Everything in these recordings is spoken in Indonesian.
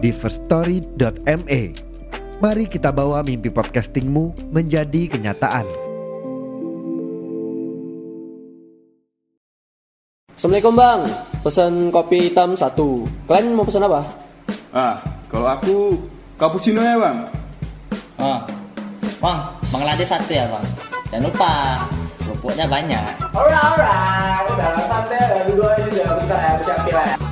di firststory.me. Mari kita bawa mimpi podcastingmu menjadi kenyataan. Assalamualaikum bang, pesan kopi hitam satu. Kalian mau pesan apa? Ah, kalau aku cappuccino ya bang. Oh, bang, bang lade satu ya bang. Jangan lupa, kerupuknya banyak. Alright, alright. Udah santai, dua aja bentar ya, siapin lah. Sorry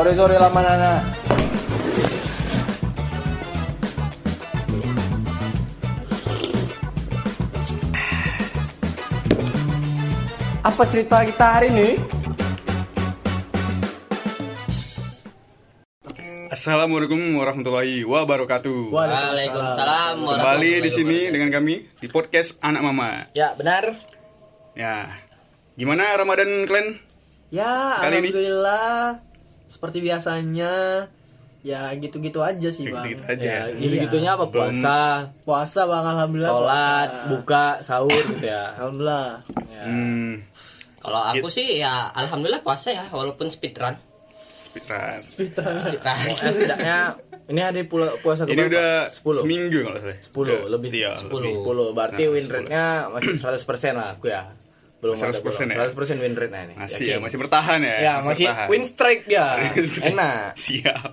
sorry lama nana. Apa cerita kita hari ini? Assalamualaikum warahmatullahi wabarakatuh. Waalaikumsalam Kembali di sini dengan kami di podcast Anak Mama. Ya benar. Ya, gimana Ramadan kalian? Ya, Kali ini? Seperti biasanya ya gitu-gitu aja sih bang. Gitu-gitu aja. Ya, Gitu-gitunya apa? Belum- Puasa, Puasa bang, alhamdulillah. sholat, puasa. buka, sahur gitu ya. Alhamdulillah. Ya. Hmm, Kalau aku sih ya alhamdulillah puasa ya walaupun speedrun. speedrun. Speedrun. Eh, setidaknya ini ada pula puasa Ini keberapa? udah 10. seminggu kalau saya. 10 lebih. Iya, 10. lebih. 10. Berarti Nah, win 10. rate-nya masih 100% lah aku ya. Belum ada 100% bolong. ya? 100% win rate-nya ini. Masih Yakin. ya, masih bertahan ya. Ya, masih bertahan. win streak dia. Enak. Siap.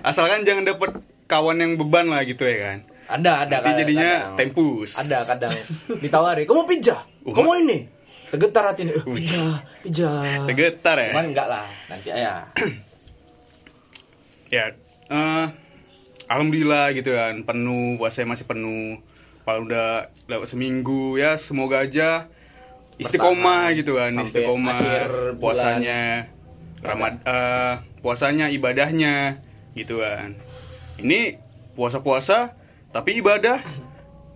Asalkan jangan dapet kawan yang beban lah gitu ya kan. Ada, ada Nanti kadang- jadinya kadang. tempus. Ada kadang ditawari, "Kamu pijah? Uh. Kamu ini?" Tergetar hati ini. "Eh, Pijah, pijah. Tergetar ya. Cuman enggak lah, nanti ya. ya eh alhamdulillah gitu kan penuh puasanya masih penuh kalau udah lewat seminggu ya semoga aja istiqomah gitu kan sampai istiqomah puasanya ramad eh, puasanya ibadahnya gitu kan ini puasa puasa tapi ibadah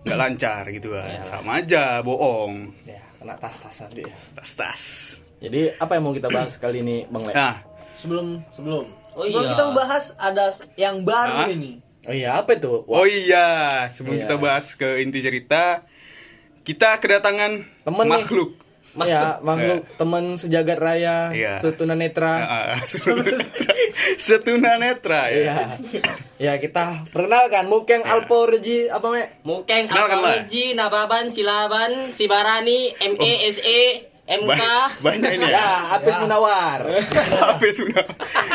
nggak lancar gitu kan Iyalah. sama aja bohong Ya, kena tas-tas nanti ya. tas tas Jadi apa yang mau kita bahas kali ini, Bang Le? nah Sebelum sebelum Oh sebelum iya. kita membahas ada yang baru Hah? ini. Oh iya, apa itu? oh iya sebelum Iya. kita bahas ke inti cerita kita kedatangan Temen nih. makhluk Ya, makhluk teman sejagat raya, Iya. setunanetra. Setuna netra ya. Iya. Ya, kita perkenalkan Mukeng Alpo Reji apa me? Mukeng. Alpawiji Nababan Silaban Sibarani ME SE MK Ba- banyak ini ya. Ya, Apis Munawar. Apa sudah?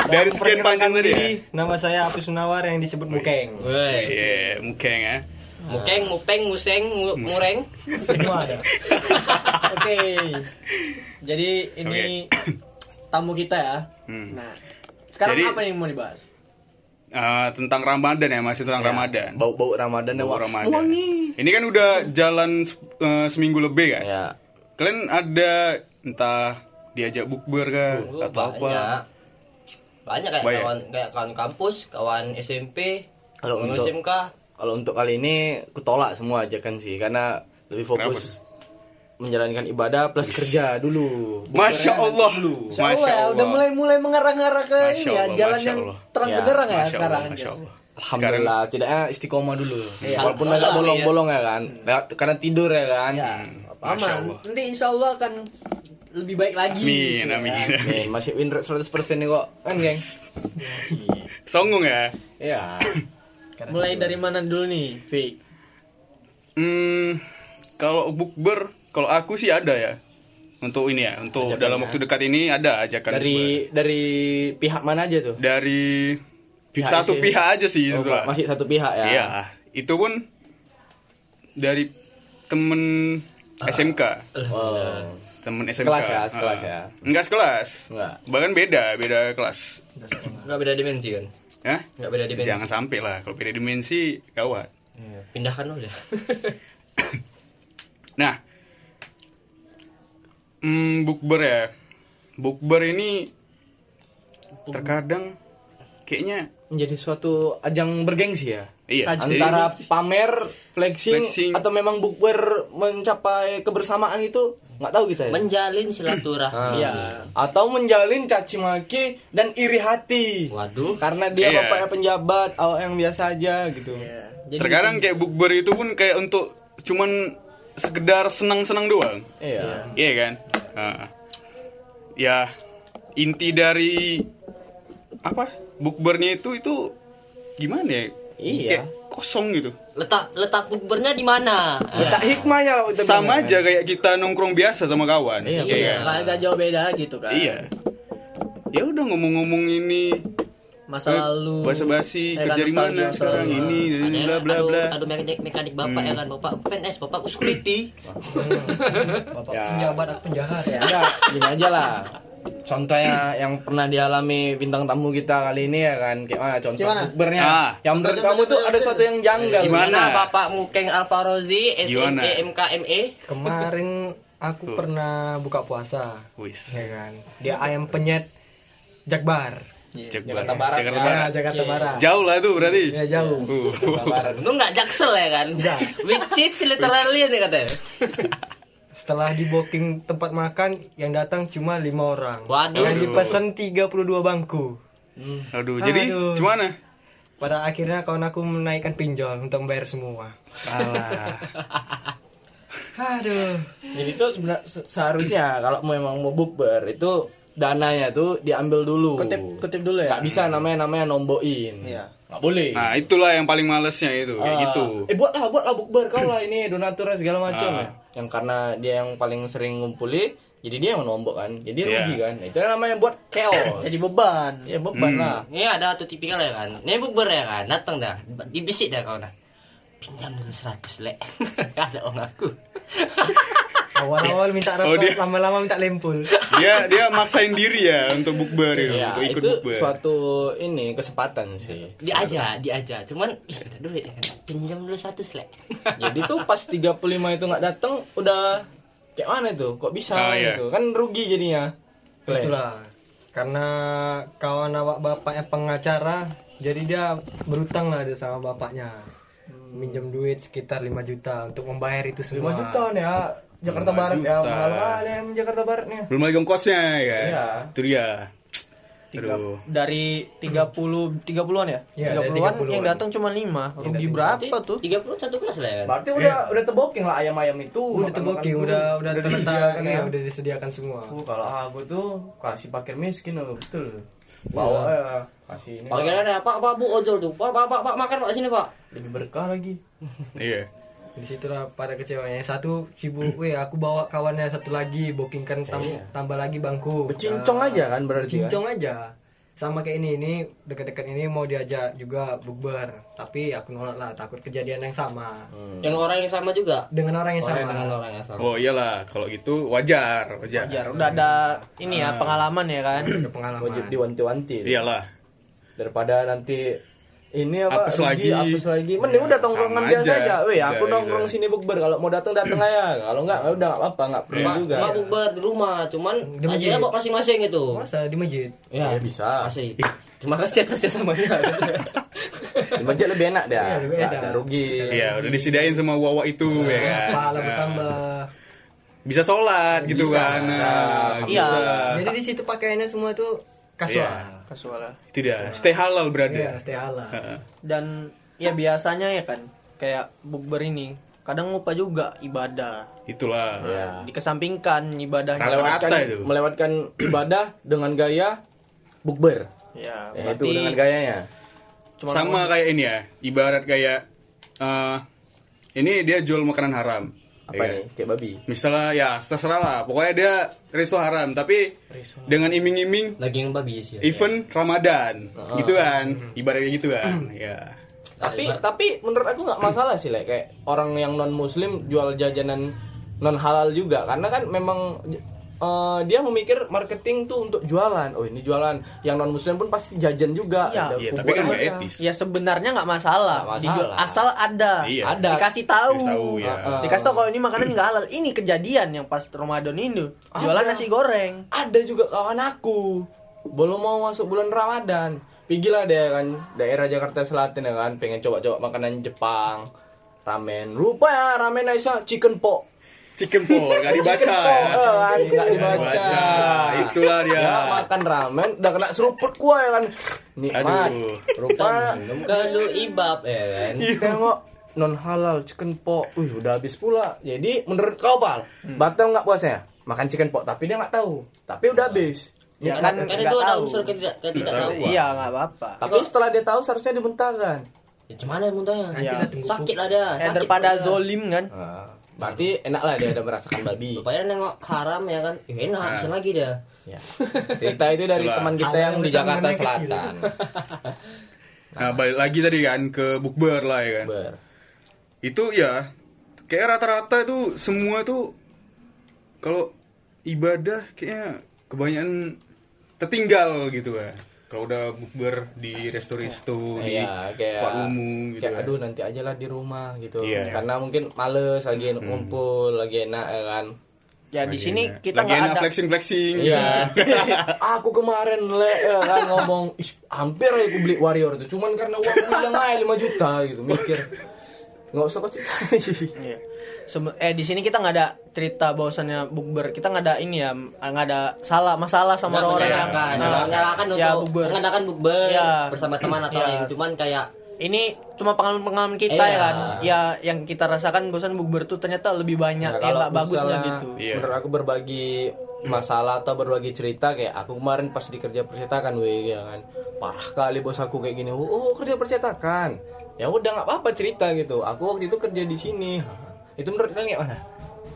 Dari sekian panjang tadi ya. Nama saya Apis Sunawar yang disebut Mukeng. Woi. Iya, mukeng ya. Mukeng Mupeng Museng Mu- Mureng Semua ada. Oke. Jadi ini tamu kita ya. Hmm. Nah, sekarang Jadi- apa yang mau dibahas? Ah, tentang Ramadan ya, masih tentang Ramadan. Bau-bau Ramadan dan Bau wah, Ramadan. wangi. Ini kan udah jalan eh, seminggu lebih kan? Ya. Kalian ada entah diajak bukber kah Oh, atau apa? banyak banyak kayak Banyak. kawan kayak kawan kampus kawan SMP Kalau kawan untuk- SMK Kalau untuk kali ini kutolak semua aja kan sih karena lebih fokus menjalankan ibadah plus kerja dulu. Masya Allah. Insya Allah ya, udah mulai-mulai mengarah-ngarah ke Masya ini ya, Allah, jalan Masya yang Allah. terang Ya, benderang ya Masya Allah, sekarang. Masya. Allah. Alhamdulillah, setidaknya istiqomah dulu. Iya. Walaupun agak bolong-bolong ya kan. Lewat- Karena tidur ya kan. Ya, Masya aman. Nanti insya Allah akan lebih baik lagi. Amin, gitu ya. amin. Nih, masih win rate 100% nih kok. Kan, geng? Songong ya. Iya. Mulai dari mana dulu nih, Fik? Hmm, kalau bukber, kalau aku sih ada ya. untuk ini ya untuk dalam waktu dekat ini ada ajakan Dari dari pihak mana aja tuh? dari Pihak satu isi. pihak aja sih Oh, masih satu pihak ya. Iya, itu pun dari temen SMK, Oh. temen SMK. Sekelas ya, sekelas ya. Enggak sekelas. Enggak. Bahkan beda, beda kelas. Nggak beda dimensi kan? Ya? Nggak beda dimensi. Jangan sampai lah kalau beda dimensi gawat. Iya, Pindahkan udah. Nah, hmm, bukber ya. Bukber ini terkadang kayaknya Menjadi suatu ajang bergengsi ya. Iya. Antara pamer, flexing, Flexing. atau memang bukber mencapai kebersamaan itu nggak tahu kita ya. Menjalin silaturahmi. Ah. Iya. Atau menjalin caci maki dan iri hati. Waduh. Karena dia Iya. bapaknya penjabat, awak yang biasa aja gitu. Iya. Jadi terkadang kayak bukber itu pun kayak untuk cuman sekedar senang-senang doang. Iya. Iya kan? Nah, ya inti dari apa bukbernya itu itu gimana ya? Iya. Kayak kosong gitu. Letak letak bukbernya di mana? Tak hikmahnya lah kita Sama bilang, aja kayak kita nongkrong biasa sama kawan. Iya, Iya Iya, kan? agak jauh beda gitu kan. Iya. Ya udah ngomong-ngomong ini Masa lalu. basa-basi Eh, kerja di mana masa sekarang lalu. ini bla bla bla. adu mekanik, mekanik bapak ya kan bapak PNS bapak security Bapak Ya. penjabat atau penjahat ya. Enggak, gini aja lah. Contohnya yang pernah dialami bintang tamu kita kali ini ya kan, kayak mana contoh Gimana? bukbernya? Ah. Yang menurut Contoh, kamu contoh, tuh contoh, ada contoh. sesuatu yang janggal. Gimana? Gimana Bapak Mukeng Alfarozi? SME MKME Kemarin aku pernah buka puasa, Wis. ya kan. Dia ayam penyet Jakbar. Jakarta Jakarta Barat, Jakarta ya. Barat. Ya, Jakarta Barat. Jauh lah tuh berarti. Ya jauh. Uh. Barat. Lu nggak jaksel ya kan? Which is literally nih katanya Setelah di booking tempat makan yang datang cuma lima orang. Waduh. Yang dipesan 32 bangku. Aduh, jadi Aduh. gimana? Pada akhirnya kawan aku menaikkan pinjol untuk membayar semua. Alah. Aduh. Jadi itu sebenarnya se- seharusnya kalau memang mau bukber itu dananya tuh diambil dulu. Kutip kutip dulu ya. Nggak bisa namanya namanya nomboin. Iya. Nggak boleh. Nah, itulah yang paling malesnya itu, kayak Ah, gitu. Eh buatlah buatlah bukber kau lah ini donatur segala macam Ah. ya. Yang karena dia yang paling sering ngumpuli, jadi dia yang nombok kan. Jadi Iya. rugi kan. Itu namanya buat chaos. Jadi beban. ya beban Hmm. lah. Ini ada tuh tipikal ya kan Ini bukber ya kan Datang dah Dibisik dah kau dah Pinjam dulu 100 lek Gak ada orang aku Awal-awal minta Oh, rokok, dia- lama-lama minta lempul. Dia dia maksain diri ya untuk bukber itu, Ya, untuk ikut itu bukber. suatu ini kesempatan sih. Dia aja Dia aja Cuman Ih ada duit ya kan Pinjam dulu 100 lek Jadi tuh pas 35 itu nggak datang udah kayak mana tuh? Kok bisa Ah, iya. gitu? Kan rugi jadinya. Itulah. Karena kawan awak bapaknya pengacara, jadi dia berutang lah dia sama bapaknya. Minjem duit sekitar 5 juta untuk membayar itu 5 semua. juta nih ya. Jakarta 5 Barat ya, juta. mahal kali em Jakarta Baratnya. Belum lagi ongkosnya ya. Iya. Itu dia. Tiga, Aduh. dari 30 30-an ya? Iya, dari 30-an 30-an. yang datang cuma 5. Rugi berapa tuh? 30 satu kelas lah ya kan Berarti udah udah tebooking lah ayam-ayam itu. Udah dulu. udah udah terletak, disediakan ya, ya. udah disediakan semua. Uh, kalau aku tuh kasih pakir miskin oh, betul. Bawa ya, kasih ini. Kalau Pak. kira ada Pak Pak Bu ojol tuh Pak Pak Pak, pak makan Pak sini Pak lebih berkah lagi. Iya. Di situlah pada kecewanya. Satu sibuk, weh aku bawa kawannya satu lagi, bookingkan tam- Iya. tambah lagi bangku. Becincong Ah, aja kan berarti kan? Cincong aja. Sama kayak ini, ini dekat-dekat ini mau diajak juga bukber, tapi aku nolak lah, takut kejadian yang sama Hmm. Yang orang yang sama juga dengan orang yang Orang sama. dengan orang yang sama Oh iyalah, kalau gitu wajar, wajar. Wajar, udah ada ini ya pengalaman ya kan. Pengalaman. Wajib diwanti-wanti. Iyalah. Daripada nanti ini apa Apes rugi, lagi. apes lagi. Mending udah tongkrongan biasa aja. aja. Weh, Udah, aku nongkrong gitu. sini bukber. Kalau mau datang datang aja. Kalau enggak udah enggak apa-apa, enggak perlu Iya. juga. Mak bukber di rumah Cuman Di masjid. aja bawa masing-masing gitu Masa di masjid? Ya, bisa. Masih Terima kasih atas jasamanya Di masjid lebih enak dah. Iya, lebih enak. ada rugi. Iya, udah disediain sama wawa itu ya kan. Pahala Nah, bertambah. Bisa sholat gitu Bisa, kan. bisa. Nah, Iya. bisa. Jadi di situ pakaiannya semua tuh kasual. Iya. Kasual lah. Itu dia. Stay halal Iya, brother. stay halal. Heeh. Dan ya biasanya ya kan kayak bukber ini kadang lupa juga ibadah. Itulah. Ya. Dikesampingkan ibadahnya. Rata-rata Melewatkan, itu. melewatkan ibadah dengan gaya bukber. Ya, Ya, itu berarti dengan gayanya. cuma Sama kayak ini ya. Ibarat kayak eh ini dia jual makanan haram. Apa Iya. nih kayak babi Misalnya ya terserah lah. Pokoknya dia resto haram tapi dengan iming-iming Lagi yang babi sih. event Ramadan. Gitu kan. Ibaratnya gitu kan. Ya. tapi tapi menurut aku nggak masalah sih like. kayak orang yang non muslim jual jajanan non halal juga karena kan memang eh, dia memikir marketing tuh untuk jualan oh ini jualan yang non muslim pun pasti jajan juga Iya. Iya, tapi kan nggak etis. Ya sebenarnya nggak masalah. Nggak masalah. Dijual- asal ada. Iya. Ada. Dikasih tahu. Dikasih tahu, ya. Heeh. Dikasih tahu kalau ini makanan nggak halal. Ini kejadian yang pas Ramadan ini. Jualan Ada. nasi goreng. ada juga kawan aku belum mau masuk bulan Ramadan Pigilah dia kan daerah Jakarta Selatan ya kan pengen coba-coba makanan Jepang ramen rupa ya ramen Aisyah chicken pot Chicken po, gak dibaca ya. kan nggak Nggak dibaca. Itulah dia. Ya, makan ramen udah kena seruput gua ya kan nikmat Aduh. rupanya Minum kalau ibab ya kan. tengok non halal chicken pot wih udah habis pula jadi menurut kau pal batal nggak puasanya makan chicken pot tapi dia nggak tahu tapi udah habis Ya kan, kan kan nggak itu ada tahu. unsur ketidak tahu. Iya nggak apa-apa. tapi setelah dia tahu seharusnya dibentangkan Ya, cuman ya muntahnya. Iya. tunggu Sakit lah dia. Sakit daripada zolim kan. Nah, berarti enak lah dia udah merasakan babi Rupanya nengok haram ya kan. Ya enak, Nah. bisa lagi dia. ya. cerita itu dari Itulah. teman kita Hal yang di Jakarta. Selatan Nah, balik lagi tadi kan ke bukber lah ya kan. Ber. Itu ya kayak rata-rata itu semua tuh kalau ibadah kayaknya kebanyakan tertinggal gitu kan. Kalau udah bukber di resto-resto di Iya, kayak tempat umum gitu kayak kan. aduh nanti aja lah di rumah gitu Iya. karena mungkin males lagi ngumpul lagi enak ya kan Ya di sini enak. kita lagi enak ada. flexing-flexing. Iya. aku kemarin le ya kan ngomong "Ih, hampir aja aku beli Warrior tuh cuman karena uang hilang aja 5 juta gitu mikir nggak usah kau ceritain Iya. Sem- eh di sini kita nggak ada cerita bahwasannya bukber kita nggak ada ini ya nggak ada salah masalah sama Nggak orang-orang yang menyalahkan, nah, menyalahkan ya untuk bukber mengadakan bukber Iya. bersama teman atau Iya. lain. Cuman kayak ini cuma pengalaman-pengalaman kita Iya. ya kan ya yang kita rasakan bosan bukber tuh ternyata lebih banyak Nah, yang nggak bagusnya gitu Iya. menurut aku berbagi masalah atau berbagi cerita kayak aku kemarin pas di kerja percetakan weh ya kan parah kali bos aku kayak gini oh kerja percetakan ya udah nggak apa-apa cerita gitu aku waktu itu kerja di sini itu menurut kalian gimana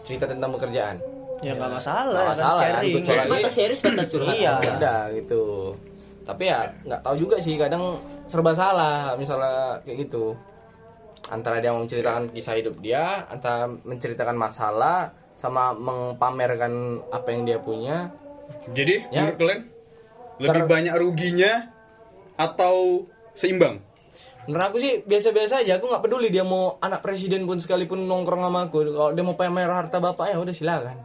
cerita tentang pekerjaan ya nggak masalah, Nggak ya masalah, kan kan, sharing ya, sebatas serius sebatas curhat. Iya. aja. udah gitu tapi ya nggak tahu juga sih kadang serba salah misalnya kayak gitu antara dia mau menceritakan kisah hidup dia antara menceritakan masalah sama mempamerkan apa yang dia punya Jadi Ya. menurut kalian lebih Ter- banyak ruginya atau seimbang? Menurut aku sih biasa-biasa aja aku nggak peduli dia mau anak presiden pun sekalipun nongkrong sama aku kalau dia mau pamer harta bapaknya udah silakan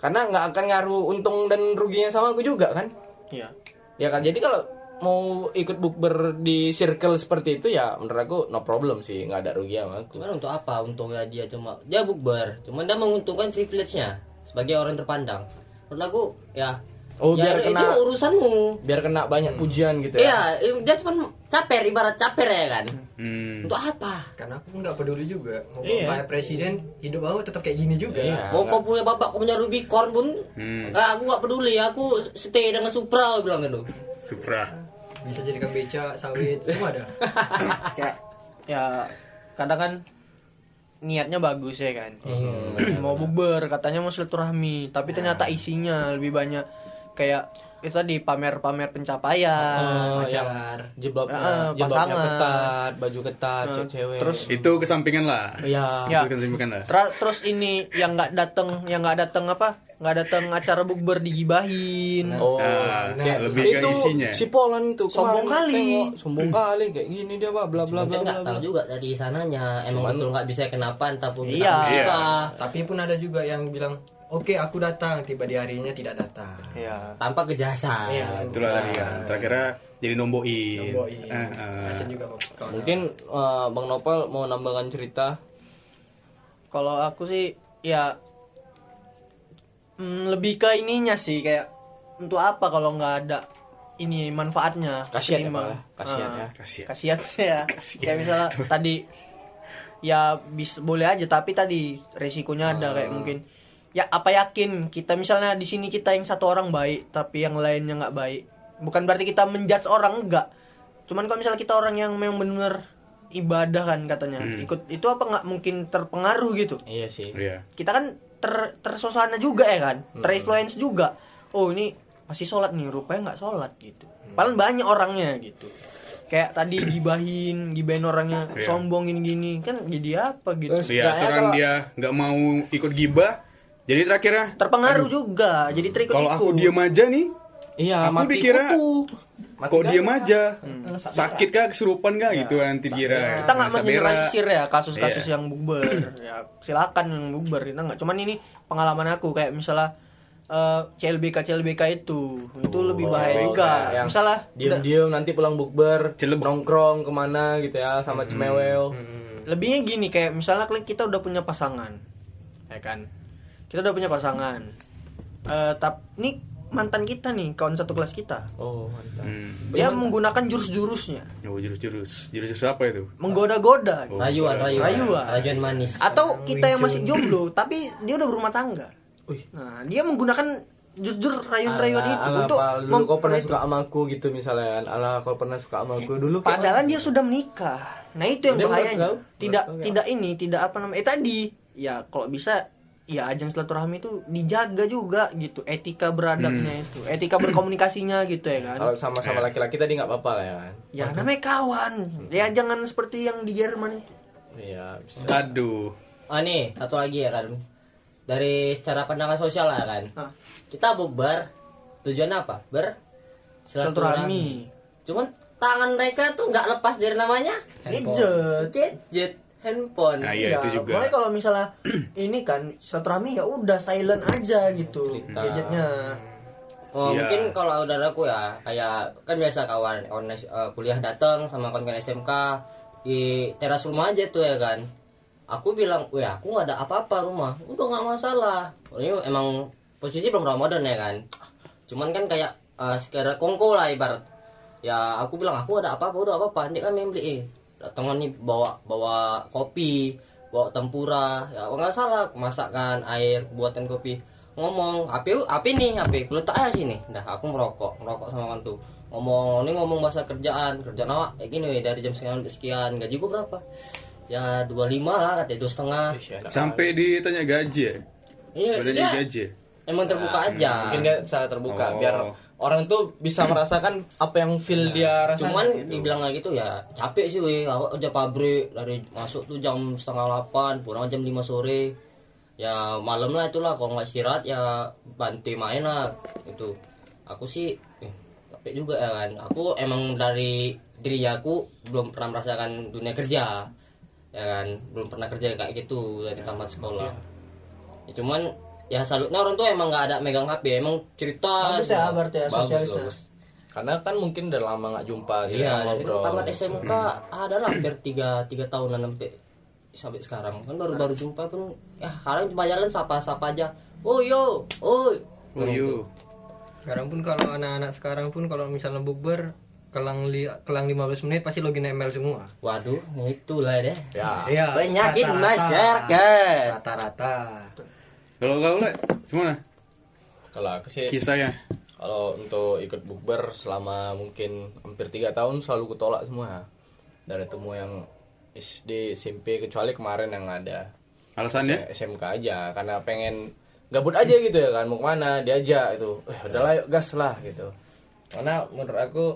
karena nggak akan ngaruh untung dan ruginya sama aku juga kan Iya. ya kan jadi kalau mau ikut bukber di circle seperti itu ya menurut aku no problem sih nggak ada rugi sama aku Cuman untuk apa? Untungnya dia cuma dia bukber, cuman dia menguntungkan privilege-nya sebagai orang terpandang. Menurut aku ya Oh, ya, biar itu kena- urusanmu. biar kena banyak pujian gitu ya Iya, dia cuma caper ibarat caper ya kan. Hmm. Untuk apa? Karena aku nggak peduli juga. Mau Iya. bapak presiden, hidup aku tetap kayak gini juga. Iya. Mau kau punya bapak, kau punya Rubicon pun, Hmm. nggak, aku nggak peduli. Aku stay dengan Supra, aku bilang gitu. Supra. Bisa jadikan beca, sawit, semua ada. kayak ya kadang kan niatnya bagus ya kan Hmm. mau bukber katanya mau silaturahmi tapi ternyata isinya lebih banyak kayak itu tadi pamer-pamer pencapaian Oh, Pacar. Heeh, jilbabnya pasangan. ketat baju ketat Heeh, cewek terus Itu kesampingan lah. ya, Ya. Itu kesampingan lah. Tra- terus ini yang nggak datang yang nggak datang apa nggak datang acara bukber digibahin oh Nah, kayak lebih ke itu isinya. si Polan tuh Sombong kali. tengok, sombong kali kayak gini dia bla bla bla Mungkin bla nggak tahu juga dari sananya. Emang betul nggak bisa kenapa, entah pun Iya. tak suka. Tapi pun ada juga yang bilang, oke aku datang, tiba di harinya tidak datang. ya Tanpa kejelasan. Iya. Itulah tadi kan. Terakhirnya jadi nomboin. Nombokin. Eh, eh. Kasian juga kawan. mungkin eh, bang Nopal mau nambahkan cerita kalau aku sih ya mm, lebih ke ininya sih kayak untuk apa kalau nggak ada ini manfaatnya Kasian ya, Ketimbang- Pak, ya? Kasian Ah, ya. Kasian. kasihan ya kayak misalnya tadi ya bisa boleh aja tapi tadi resikonya ada kayak mungkin ya apa yakin? Kita misalnya di sini kita yang satu orang baik tapi yang lainnya nggak baik. Bukan berarti kita menjudge orang enggak cuman kalau misalnya kita orang yang memang benar ibadah kan katanya Hmm. ikut itu apa nggak mungkin terpengaruh gitu? Iya sih. Iya. kita kan ter tersosana juga ya kan? Terinfluence juga. Oh ini masih sholat nih rupanya nggak sholat gitu. Paling banyak orangnya gitu. Kayak tadi gibahin gibahin orangnya Iya. sombongin gini. Kan jadi apa gitu? Iya, Sebenarnya aturan kalau dia nggak mau ikut gibah. Jadi terakhirnya terpengaruh juga jadi terikut kalau aku diam aja nih, Iya, aku mati dikira kutu. Mati kok kan? diam aja. Hmm. Sakit kah kesurupan kah gitu nanti kira. kita nggak mengeneralisir ya kasus-kasus Iya. yang bukber ya silakan yang bukber kita nggak cuman ini pengalaman aku kayak misalnya eh, CLBK CLBK itu itu lebih bahaya Oh, juga kayak yang misalnya Diem-diem nanti pulang bukber, nongkrong ke mana gitu ya sama cemewel. lebihnya gini kayak misalnya kita udah punya pasangan ya kan kita udah punya pasangan eh tapi ini mantan kita nih kawan satu kelas kita Oh, mantap. Hmm. dia menggunakan jurus-jurusnya Oh, jurus-jurus. Jurus-jurus apa itu? menggoda-goda gitu. Rayuan, rayuan. Rayuan. Rayuan manis. atau kita yang masih jomblo tapi dia udah berumah tangga nah dia menggunakan jurus-jurus rayuan-rayuan itu ala, untuk apa, dulu kau pernah suka sama aku gitu misalnya. Ala kau pernah suka sama aku dulu padahal dia sudah menikah nah itu yang bahayanya tidak tidak ini tidak apa namanya eh tadi ya kalau bisa ya ajang silaturahmi itu dijaga juga gitu etika beradabnya itu etika berkomunikasinya gitu ya kan kalau sama-sama laki-laki tadi nggak apa-apa lah ya kan. ya namanya kawan ya jangan seperti yang di Jerman itu Iya, bisa. Aduh. Oh nih, satu lagi ya kan. Dari secara pandangan sosial lah kan. Ah. Kita bukber tujuan apa? Ber silaturahmi Cuman tangan mereka tuh nggak lepas dari namanya gadget gadget handphone. Nah, iya itu juga. makanya kalau misalnya ini kan silaturahmi ya udah silent aja gitu gadgetnya Oh Iya. mungkin kalau saudaraku ya kayak kan biasa kawan kawan eh, kuliah datang sama kawan SMK di teras rumah aja tuh ya kan. Aku bilang, wah aku nggak ada apa-apa rumah, udah nggak masalah. Ini emang posisi belum Ramadan ya kan. Cuman kan kayak sekedar kongko lah ibarat. Ya aku bilang aku ada apa-apa, udah apa-apa. Dia kan yang beli, datangan nih bawa bawa kopi, bawa tempura, ya nggak salah masakan air buatan kopi. Ngomong api api nih api. Letak aja sini. Dah aku merokok merokok sama kawan tuh ngomong ini ngomong bahasa kerjaan. Kerjaan awak kayak gini dari jam sekian sampai sekian. Gaji gua berapa? Ya 25 lah katanya dua setengah. Sampai ditanya gaji ya? iya Udah dia gaji ya? emang terbuka aja. Mungkin dia saya terbuka Oh. biar orang tuh bisa merasakan apa yang feel dia rasakan. cuman gitu. dibilang lagi tuh ya capek sih weh. Awak kerja pabrik dari masuk tuh jam setengah delapan pulang jam 5 sore. Ya malam lah itulah. Kalau nggak istirahat ya bantu main lah itu aku sih eh, capek juga ya kan. Aku emang dari diri aku belum pernah merasakan dunia kerja ya kan. Belum pernah kerja kayak gitu dari tamat sekolah. Ya, cuman ya salutnya orang tuh emang nggak ada megang HP emang cerita Bagus ya, aja. berarti ya, bagus. Karena kan mungkin udah lama nggak jumpa gitu Iya, kan, dari ngobrol. tamat SMK ada lah hampir tiga tiga tahunan sampai sampai sekarang kan baru baru jumpa pun ya kalian cuma jalan sapa sapa aja oh yo oh Oh, yuk. Sekarang pun kalau anak-anak sekarang pun kalau misalnya bukber kelang li, kelang 15 menit pasti login email semua. waduh itulah deh Ya. Iya. penyakit rata-rata. masyarakat Rata-rata. Kalau kau le, gimana? Kalau aku sih kisahnya? kalau untuk ikut bukber selama mungkin hampir tiga tahun selalu kutolak semua. Dari temu yang SD SMP kecuali kemarin yang ada. Alasannya? SMK aja karena pengen gabut aja gitu ya kan mau ke mana diajak itu eh udahlah yuk gas lah gitu. Karena menurut aku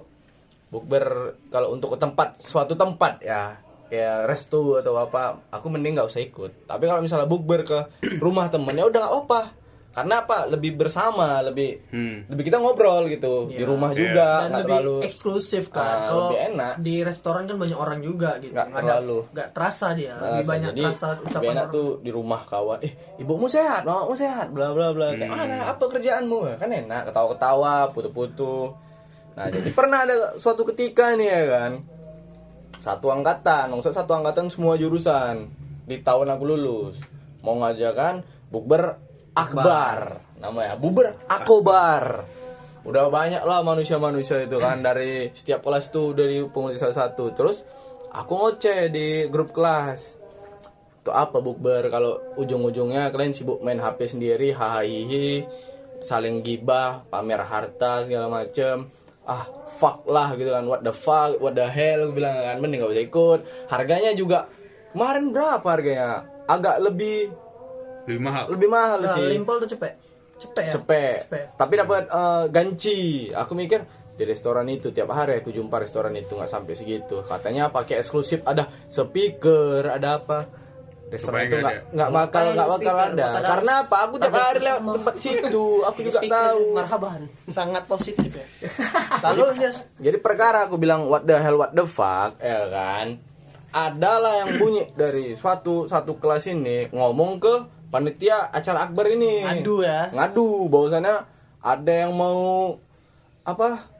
bukber kalau untuk ke tempat suatu tempat ya kayak restu atau apa aku mending nggak usah ikut. Tapi kalau misalnya bukber ke rumah temennya udah nggak apa karena apa? Lebih bersama lebih Hmm. lebih kita ngobrol gitu. Di rumah juga dan nggak lebih terlalu eksklusif kan Ah, kalau lebih enak. di restoran kan banyak orang juga gitu. Nggak ada terlalu. nggak terasa dia. Nah, lebih banyak jadi terasa lebih ucapan enak orang. tuh di rumah kawan. Eh ibumu sehat mamamu sehat. Bla bla bla. Kayak Hmm. mana apa kerjaanmu? Kan enak ketawa ketawa putu putu nah jadi pernah ada suatu ketika nih ya kan satu angkatan maksud satu angkatan semua jurusan. Di tahun aku lulus mau ngajakan bukber akbar. Namanya bukber akobar. Udah banyak lah manusia-manusia itu kan dari setiap kelas tuh dari pengurus salah satu terus aku ngoceh di grup kelas. Itu apa bukber? Kalau ujung-ujungnya kalian sibuk main HP sendiri hahaha saling gibah pamer harta segala macem ah fuck lah gitu kan what the fuck what the hell gue bilang kan mending gak usah ikut harganya juga kemarin berapa harganya agak lebih Lebih mahal. lebih mahal Nah, sih limpol tuh cepet. Cepet ya. cepet. Cepet. Tapi dapat eh, ganci. Aku mikir di restoran itu tiap hari aku jumpa restoran itu nggak sampai segitu. Katanya pakai eksklusif ada speaker, ada apa. Restoran itu nggak nggak nggak bakal nggak bakal ada. Karena apa? Aku tiap hari lewat tempat situ. Aku juga tahu. Marhaban. Sangat positif ya. Lalu Jadi perkara aku bilang what the hell what the fuck ya kan. Adalah yang bunyi dari suatu satu kelas ini ngomong ke panitia acara akbar ini. Ngadu ya. Ngadu bahwasannya ada yang mau apa?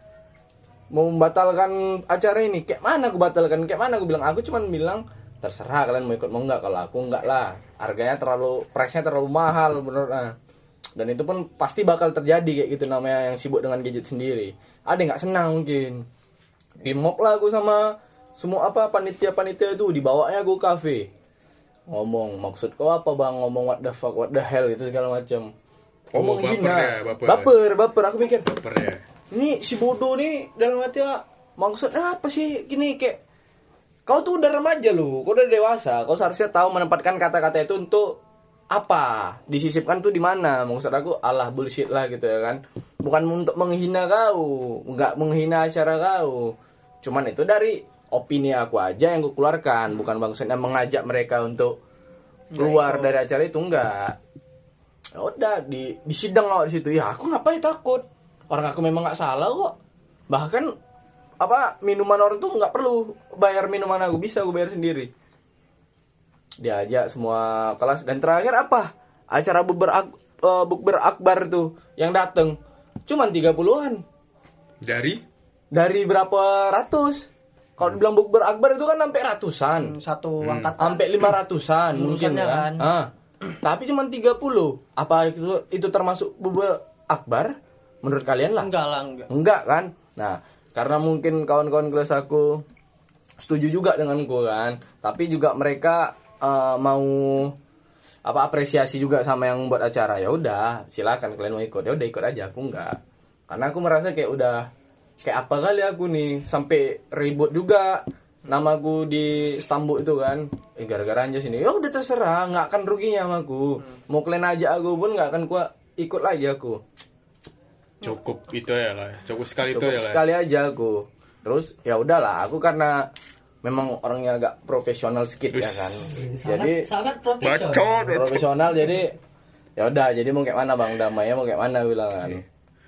Mau membatalkan acara ini. Kayak mana aku batalkan? Kayak mana aku bilang? Aku cuman bilang terserah kalian mau ikut mau enggak kalau aku enggak lah. Harganya terlalu price-nya terlalu mahal menurut ah. Dan itu pun pasti bakal terjadi kayak gitu namanya yang sibuk dengan gadget sendiri. Ada nggak senang mungkin. Di mob lah aku sama semua apa panitia-panitia itu dibawanya aku kafe. Ngomong maksud kau apa bang? Ngomong what the fuck, what the hell itu segala macam. Oh, Ngomong baper hina. ya, baper. baper, baper. Aku mikir, Baper ya. ini si bodoh nih dalam hati ah, maksudnya apa sih gini kayak kau tuh udah remaja lu, kau udah dewasa, kau seharusnya tahu menempatkan kata-kata itu untuk apa? Disisipkan tuh di mana? Maksud aku alah bullshit lah gitu ya kan. Bukan untuk menghina kau. Nggak menghina acara kau. Cuman itu dari opini aku aja yang gue keluarkan. Bukan maksudnya mengajak mereka untuk keluar dari acara itu enggak ya udah di di sidang awak di situ. Ya aku ngapain takut? Orang aku memang nggak salah kok. Bahkan apa minuman orang tuh nggak perlu bayar minuman aku bisa aku bayar sendiri diajak semua kelas dan terakhir apa acara bukber ak- bukber akbar tuh yang dateng cuman 30-an Dari dari berapa ratus kalau dibilang bukber akbar itu kan sampai ratusan satu angkatan. sampai lima ratusan mungkin Jurusannya kan. kan. Ah. Tapi cuma 30. Apa itu itu termasuk bubur akbar? Menurut kalian lah? Enggak lah, enggak. Enggak kan? Nah, karena mungkin kawan-kawan kelas aku setuju juga denganku kan. Tapi juga mereka eh, mau apa apresiasi juga sama yang buat acara. Ya udah silakan kalian mau ikut. Ya udah ikut aja. Aku enggak. Karena aku merasa kayak udah kayak apa kali aku nih sampai ribut juga namaku di stambuk itu kan. Eh gara-gara aja sini. Ya udah terserah. Nggak akan ruginya sama aku. Mau kalian aja aku pun nggak akan kuat ikut lagi aku cukup itu ya lah. Cukup sekali itu cukup ya lah. sekali aja aku terus ya udahlah aku karena memang orangnya agak profesional sedikit ya kan jadi sangat profesional. Bacot. profesional jadi ya udah jadi mau kayak mana bang damainya mau kayak mana bilang kan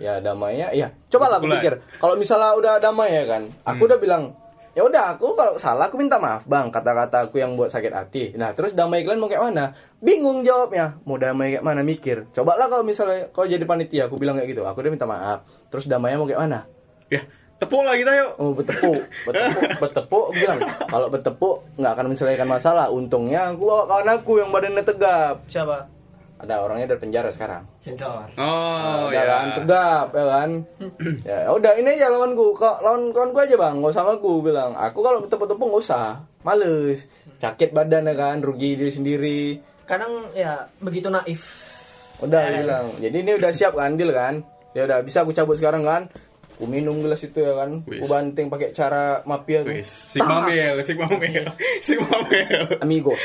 ya damainya ya coba lah aku Mulai. pikir kalau misalnya udah damai ya kan aku udah bilang ya udah aku kalau salah aku minta maaf bang kata-kata aku yang buat sakit hati nah terus damai kalian mau kayak mana bingung jawabnya mau damai kayak mana mikir coba lah kalau misalnya kau jadi panitia aku bilang kayak gitu aku udah minta maaf terus damainya mau kayak mana Ya, tepuk lah kita yuk. Oh bertepuk, bertepuk, bertepuk. Aku bilang kalau bertepuk nggak akan menyelesaikan masalah. Untungnya aku bawa kawan aku yang badannya tegap. Siapa? Ada orangnya dari penjara sekarang. sensor Oh, ya. kan tegap, ya kan. ya udah ini aja lawanku. Kok lawan kawanku aja bang, nggak sama aku bilang. Aku kalau bertepuk-tepuk nggak usah, males. Sakit badan ya kan, rugi diri sendiri. Kadang ya begitu naif. Udah aku bilang. Jadi ini udah siap kan, deal kan? Ya udah bisa aku cabut sekarang kan. Ku minum gelas itu ya kan. Ku banting pakai cara mafia tuh. Wis, Sigma Mel, Sigma Mel, Sigma Mel. Amigos.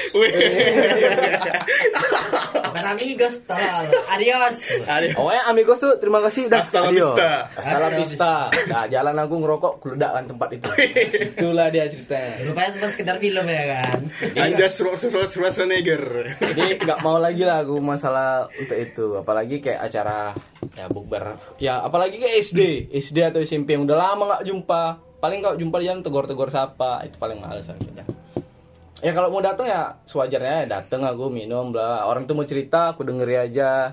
Bukan amigos, tolong. Adios. Aduh. Pokoknya amigos tuh terima kasih udah Hasta la vista. Hasta la vista. Nah, jalan aku ngerokok keledakkan tempat itu. Itulah dia ceritanya. Rupanya cuma sekedar film ya kan. Anda surat surat surat Schwarzenegger. Jadi nggak mau lagi lah aku masalah untuk itu. Apalagi kayak acara ya bukber. Ya apalagi kayak SD, SD atau SMP yang udah lama nggak jumpa. Paling kalau jumpa dia tegur-tegur sapa, itu paling males udah. Ya kalau mau datang ya sewajarnya ya datang aku minum bla. Orang tuh mau cerita aku dengerin aja.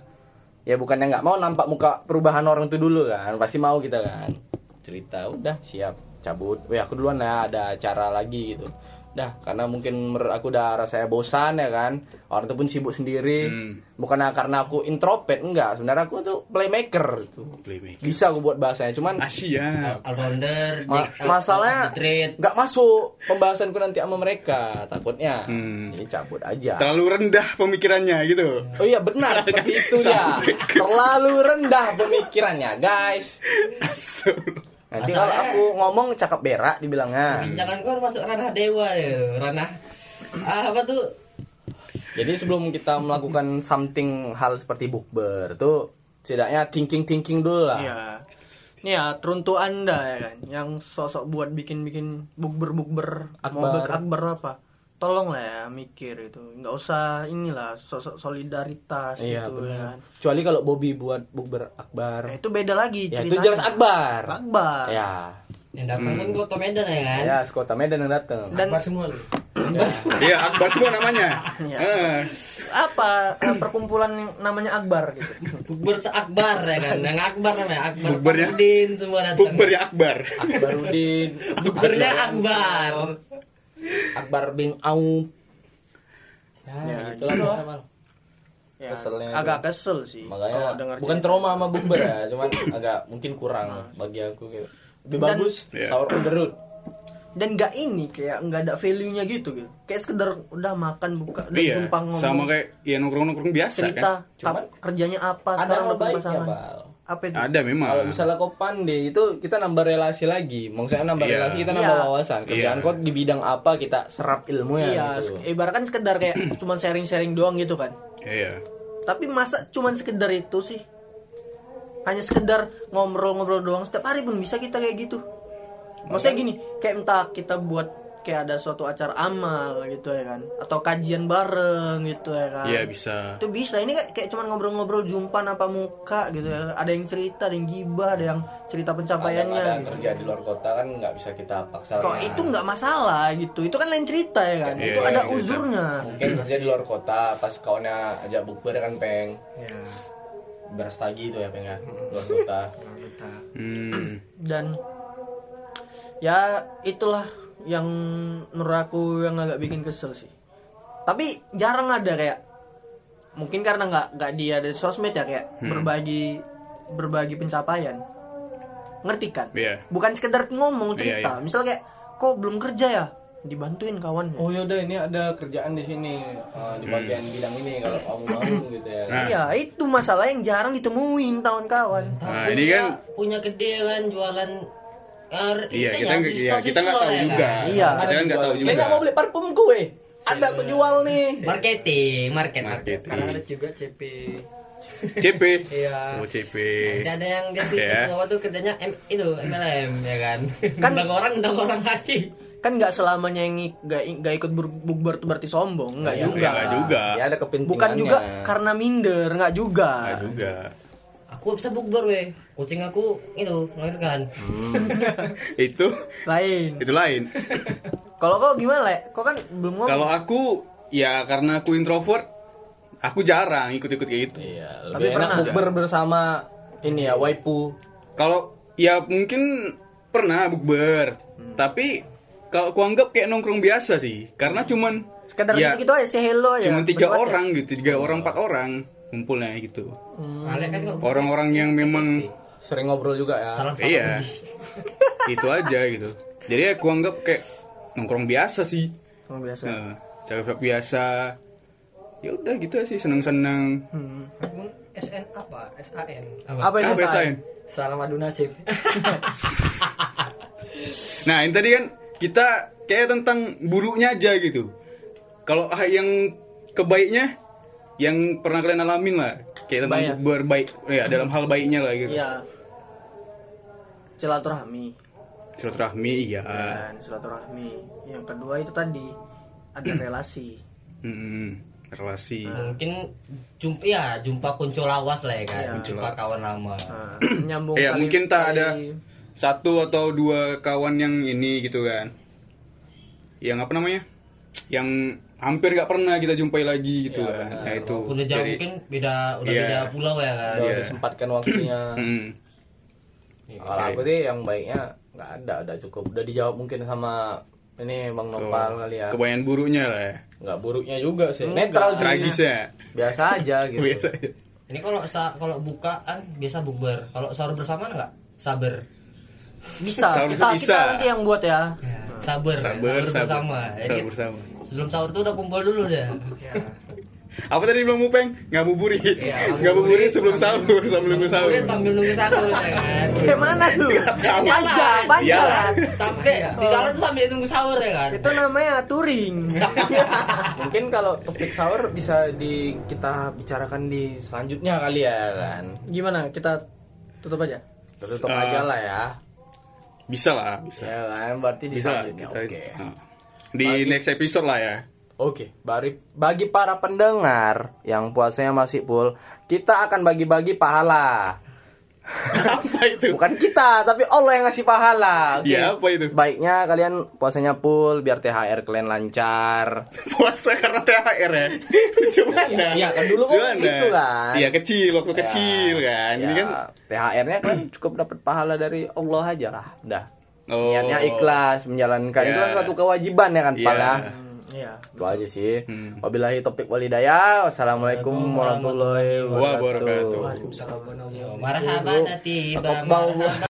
Ya bukannya nggak mau nampak muka perubahan orang tuh dulu kan. Pasti mau kita kan. Cerita udah siap cabut. Wih aku duluan ya ada acara lagi gitu. Dah karena mungkin menurut aku udah rasanya bosan ya kan. Orang tuh pun sibuk sendiri. Hmm. Bukannya karena aku introvert enggak. Sebenarnya aku tuh playmaker tuh. Playmaker. Bisa aku buat bahasanya cuman Asia. All-rounder. Ma- Jack- masalahnya of the trade. nggak masuk pembahasanku nanti sama mereka takutnya Hmm. ini cabut aja Terlalu rendah pemikirannya gitu. oh iya benar seperti itu ya terlalu rendah pemikirannya guys Nanti kalau aku ngomong cakap berak dibilangnya. Jangan kau masuk ranah dewa deh, ranah ah, apa tuh? Jadi sebelum kita melakukan something hal seperti bukber tuh setidaknya thinking thinking dulu lah. Iya. Ini ya teruntuk anda ya kan, yang sosok buat bikin-bikin bukber-bukber mau Akbar. bek akbar apa. Tolong lah ya mikir itu, nggak usah inilah sosok solidaritas Iya gitu ya benar. kan. Kecuali kalau Bobby buat bukber akbar. Nah, itu beda lagi Ya itu jelas akbar. Akbar. Ya. Yang datang kan gua ke Medan ya kan? Ya, sekota Medan yang datang. Dan Akbar semua loh. Iya, Akbar semua namanya. Iya. Eh, apa eh, perkumpulan yang namanya Akbar gitu. Bukber seakbar ya kan? Yang akbar namanya Akbar Bukbernya- Fakhrudin semua datang. Bukber ya Akbar. Akbarudin. Bukbernya Akbar. Akbar bin Auf. Ya, Ya, itulah gitu. Bang. Ya, Keselnya agak kesel sih. Makanya kalau dengar bukan cerita. trauma sama bukber ya, cuman agak mungkin kurang bagi aku gitu. Lebih Dan- bagus Iya. sahur on the road. dan nggak ini kayak nggak ada value-nya gitu gitu. Kayak sekedar udah makan buka udah Iya, jumpa ngomong sama kayak ya nongkrong-nongkrong biasa cerita kan. tap- kerjanya apa Ada sekarang punya baiknya, pasangan. Bal. Apa itu? Ada memang. Kalau misalnya kau pandai itu kita nambah relasi lagi. Maksudnya nambah Iya. relasi kita nambah Iya. wawasan. Kerjaan Iya. kau di bidang apa kita serap ilmunya Iya, gitu. sek- ibaratkan sekedar kayak cuman sharing-sharing doang gitu kan. Iya. Tapi masa cuman sekedar itu sih? Hanya sekedar ngobrol-ngobrol doang setiap hari pun bisa kita kayak gitu. Maksudnya gini, kayak entah kita buat kayak ada suatu acara amal gitu ya kan atau kajian bareng gitu ya kan. Iya bisa. Itu bisa. Ini kayak, kayak cuman ngobrol-ngobrol jumpa napa muka gitu ya. Ada yang cerita, ada yang gibah, ada yang cerita pencapaiannya. ada gitu. kerja di luar kota kan nggak bisa kita paksa. Kok itu nggak masalah gitu. Itu kan lain cerita ya kan. Iya, itu ada iya, uzurnya. Mungkin kerja di luar kota pas kawannya ajak bukber kan peng Ya, berastagi itu ya peng ya luar kota. Hmm. dan ya itulah yang menurut aku yang agak bikin kesel sih. Tapi jarang ada kayak mungkin karena nggak nggak dia ada di sosmed ya kayak Hmm. berbagi berbagi pencapaian. Ngerti kan? Iya. bukan sekedar ngomong Iya, cerita. misal kayak kok belum kerja ya? Dibantuin kawannya Oh yaudah ini ada kerjaan di sini eh, di bagian bidang ini kalau kamu mau gitu ya. Nah. Iya itu masalah yang jarang ditemuin kawan-kawan Nah, Tapi ini kan punya gede kan jualan eh, Iya, kita itunya, nggak- iya, store- kita nggak store tahu ya juga. kan? Iya. Kita kan nggak tahu juga. Nggak mau beli parfum gue. Ada aku jual nih. Marketing, market, market. Marketing. Karena ada juga CP. CP. Iya. Oh CP. Jadi ada yang dia sih Ya. itu tuh kerjanya M, itu MLM ya kan. Kan- Undang orang, undang orang lagi. kan nggak selamanya yang nggak nggak ikut ber- bukber berarti sombong nggak Iya, juga Iya, nggak juga. Ya ada kepentingannya. bukan juga karena minder nggak juga Nggak juga. Aku bisa bukber weh. Kucing aku itu melahirkan. Itu lain itu lain. kalau kau gimana le kau kan belum ngomong Kalau aku ya karena aku introvert, aku jarang ikut-ikut kayak gitu. Iya, Tapi lebih enak pernah. bukber bersama ini ya waipu. Kalau ya mungkin pernah bukber, tapi kalau aku anggap kayak nongkrong biasa sih, karena cuman sekedar ya, gitu aja say hello ya cuman tiga basa-basi. orang gitu, tiga orang empat orang kumpulnya gitu. Alek kan Orang-orang yang memang Sering ngobrol juga ya. salam salam. iya itu aja gitu. Jadi aku anggap kayak nongkrong biasa sih, Emang biasa nah, cewek biasa. Ya udah gitu sih seneng-seneng. Hmm. Akun SN apa? SAN. apa itu Apa Say? biasain? Salam adu nasib. Nah, ini tadi kan kita kayak tentang buruknya aja gitu. Kalau ah, yang kebaiknya yang pernah kalian alamin lah, kayak tentang Baik. berbaik ya dalam hal baiknya lah gitu. iya silaturahmi Silaturahmi iya. dan silaturahmi yang kedua itu tadi ada relasi Mm-mm, relasi. Mungkin jumpa ya, jumpa kunci lawas lah ya kan. Iya. Jumpa kawan lama. nah, nyambung Ya, kali- mungkin tak kali- ada satu atau dua kawan yang ini gitu kan. Yang apa namanya? Yang hampir nggak pernah kita jumpai lagi gitu kan. Nah, itu. Walaupun udah jauh Jadi, mungkin beda udah Iya. beda pulau ya kan. Udah Iya. disempatkan waktunya. mm, Kalau aku sih yang baiknya nggak ada, udah cukup. Udah dijawab mungkin sama ini Bang Nopal kali ya. kebanyakan buruknya lah ya. Nggak buruknya juga sih. Netral sih. Tragisnya. Biasa aja gitu. Biasa aja. Ini kalau sa- kalau buka kan biasa bukber. Kalau sahur bersama enggak? Saber. bisa Sahur kita, bisa. kita nanti yang buat ya. Sabar, sahur sabar. bersama. Ya, Sabar bersama. Sebelum sahur tuh udah kumpul dulu dah. Apa tadi belum mupeng? Ngabuburit. Iya, Ngabuburit sebelum sahur, sambil nunggu sahur. Sambil nunggu sahur ya kan. Kayak mana tuh? Panjang, panjang. Iya. Sampai di jalan tuh sambil nunggu sahur ya kan. Itu namanya touring. Mungkin kalau topik sahur bisa di kita bicarakan di selanjutnya kali ya kan. Gimana? Kita tutup aja. Tutup Ah. aja lah ya. Bisa lah, bisa. Ya kan, berarti Bisa lah selanjutnya. kita. Oke. Nah. Di Bagi- next episode lah ya. Oke, bagi bagi para pendengar yang puasanya masih full, kita akan bagi-bagi pahala. apa itu? Bukan kita, tapi Allah yang ngasih pahala. Oke. Iya, apa itu? Sebaiknya kalian puasanya full biar THR kalian lancar. Puasa karena THR ya. Gimana? Iya, kan dulu kan gitu kan. Iya, kecil waktu kecil kan. Ini kan THR-nya kan cukup dapat pahala dari Allah aja lah. Udah. Oh. Niatnya ikhlas menjalankan itu Iya. kan suatu kewajiban ya kan, Iya. Ya? Iya. Itu aja sih. Hmm. Wabillahi topik walidayah. Wassalamualaikum warahmatullahi wabarakatuh. Waalaikumsalam warahmatullahi wabarakatuh. Marhaban tiba. Bau- marhaban.